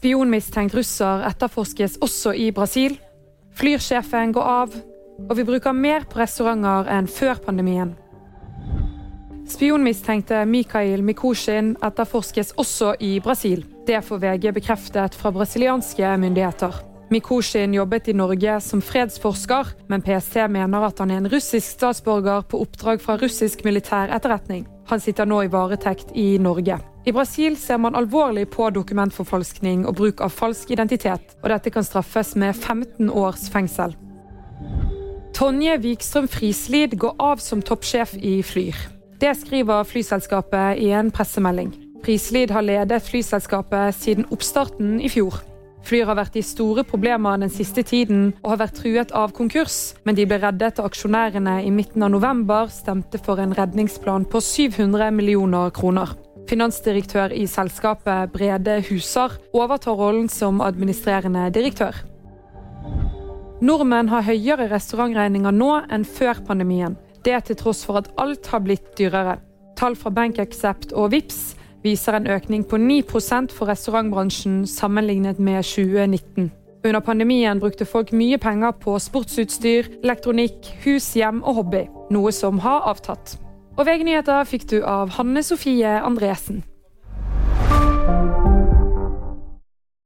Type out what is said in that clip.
Spionmistenkt russer etterforskes også i Brasil. Flyrsjefen går av, og vi bruker mer på restauranter enn før pandemien. Spionmistenkte Mikhail Mikoshin etterforskes også i Brasil. Det får VG bekreftet fra brasilianske myndigheter. Mikoshin jobbet i Norge som fredsforsker, men PST mener at han er en russisk statsborger på oppdrag fra russisk militær etterretning. Han sitter nå i varetekt i Norge. I Brasil ser man alvorlig på dokumentforfalskning og bruk av falsk identitet, og dette kan straffes med 15 års fengsel. Tonje Wikstrøm Frislid går av som toppsjef i Flyr. Det skriver flyselskapet i en pressemelding. Frislid har ledet flyselskapet siden oppstarten i fjor. Flyr har vært i store problemer den siste tiden og har vært truet av konkurs, men de ble reddet da aksjonærene i midten av november stemte for en redningsplan på 700 millioner kroner. Finansdirektør i selskapet, Brede Husar, overtar rollen som administrerende direktør. Nordmenn har høyere restaurantregninger nå enn før pandemien. Det til tross for at alt har blitt dyrere. Tall fra BankAccept og VIPS viser en økning på 9% for restaurantbransjen sammenlignet med 2019. Under pandemien brukte folk mye penger på sportsutstyr, elektronikk, hus, hjem og hobby, noe som har avtatt. Og VG-nyheter fikk du av Hanne Sofie Andresen.